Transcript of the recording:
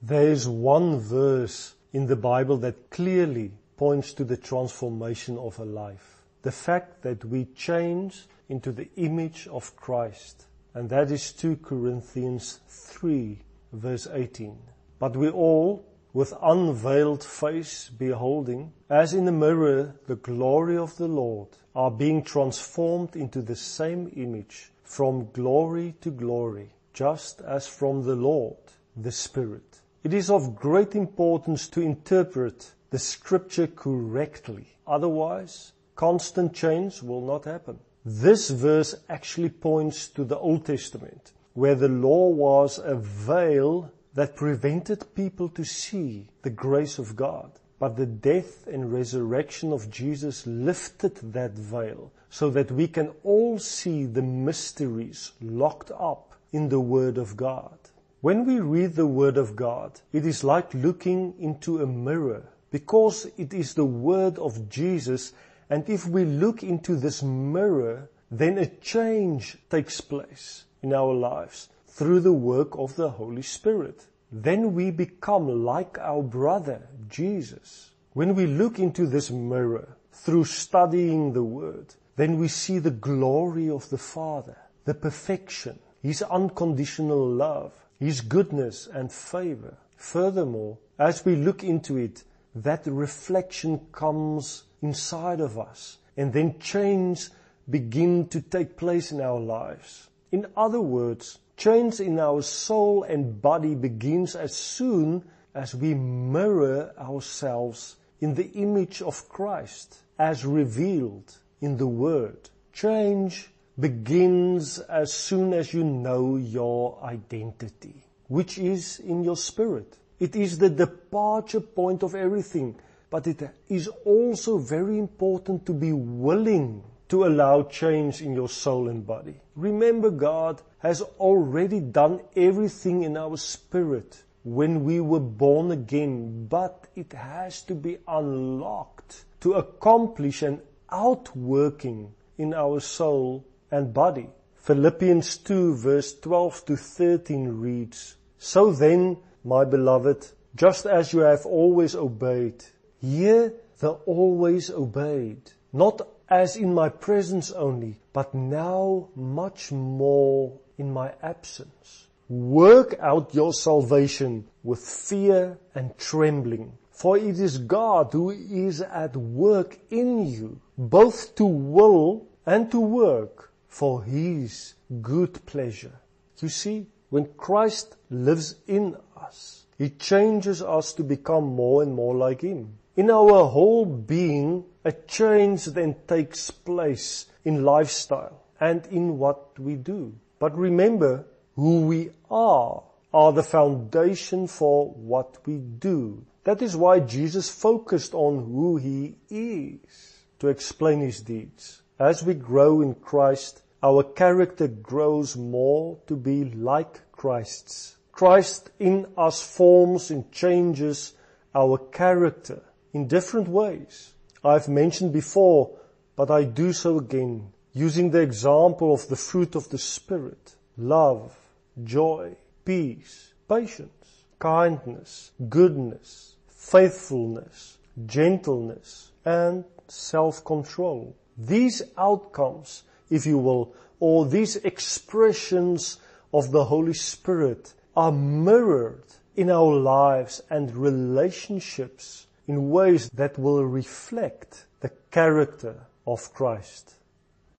There's one verse in the Bible that clearly points to the transformation of a life. The fact that we change into the image of Christ. And that is 2 Corinthians 3 verse 18. But we all, with unveiled face beholding, as in a mirror, the glory of the Lord, are being transformed into the same image from glory to glory, just as from the Lord, the Spirit. It is of great importance to interpret the scripture correctly. Otherwise, constant change will not happen. This verse actually points to the Old Testament, where the law was a veil that prevented people to see the grace of God. But the death and resurrection of Jesus lifted that veil so that we can all see the mysteries locked up in the Word of God. When we read the Word of God, it is like looking into a mirror because it is the Word of Jesus and if we look into this mirror, then a change takes place in our lives through the work of the Holy Spirit. Then we become like our brother, Jesus. When we look into this mirror through studying the Word, then we see the glory of the Father, the perfection, His unconditional love, His goodness and favor. Furthermore, as we look into it, that reflection comes inside of us and then change begin to take place in our lives. In other words, change in our soul and body begins as soon as we mirror ourselves in the image of Christ as revealed in the Word. Change begins as soon as you know your identity, which is in your spirit. It is the departure point of everything, but it is also very important to be willing to allow change in your soul and body. Remember God has already done everything in our spirit when we were born again, but it has to be unlocked to accomplish an outworking in our soul and body. Philippians 2 verse 12 to 13 reads, So then, my beloved, just as you have always obeyed, here the always obeyed, not as in my presence only, but now much more in my absence. Work out your salvation with fear and trembling, for it is God who is at work in you, both to will and to work for His good pleasure. You see, when Christ lives in us, He changes us to become more and more like Him. In our whole being, a change then takes place in lifestyle and in what we do. But remember, who we are are the foundation for what we do. That is why Jesus focused on who he is to explain his deeds. As we grow in Christ, our character grows more to be like Christ's. Christ in us forms and changes our character in different ways. I've mentioned before, but I do so again, using the example of the fruit of the Spirit, love, joy, peace, patience, kindness, goodness, faithfulness, gentleness, and self-control. These outcomes, if you will, or these expressions of the Holy Spirit are mirrored in our lives and relationships in ways that will reflect the character of Christ.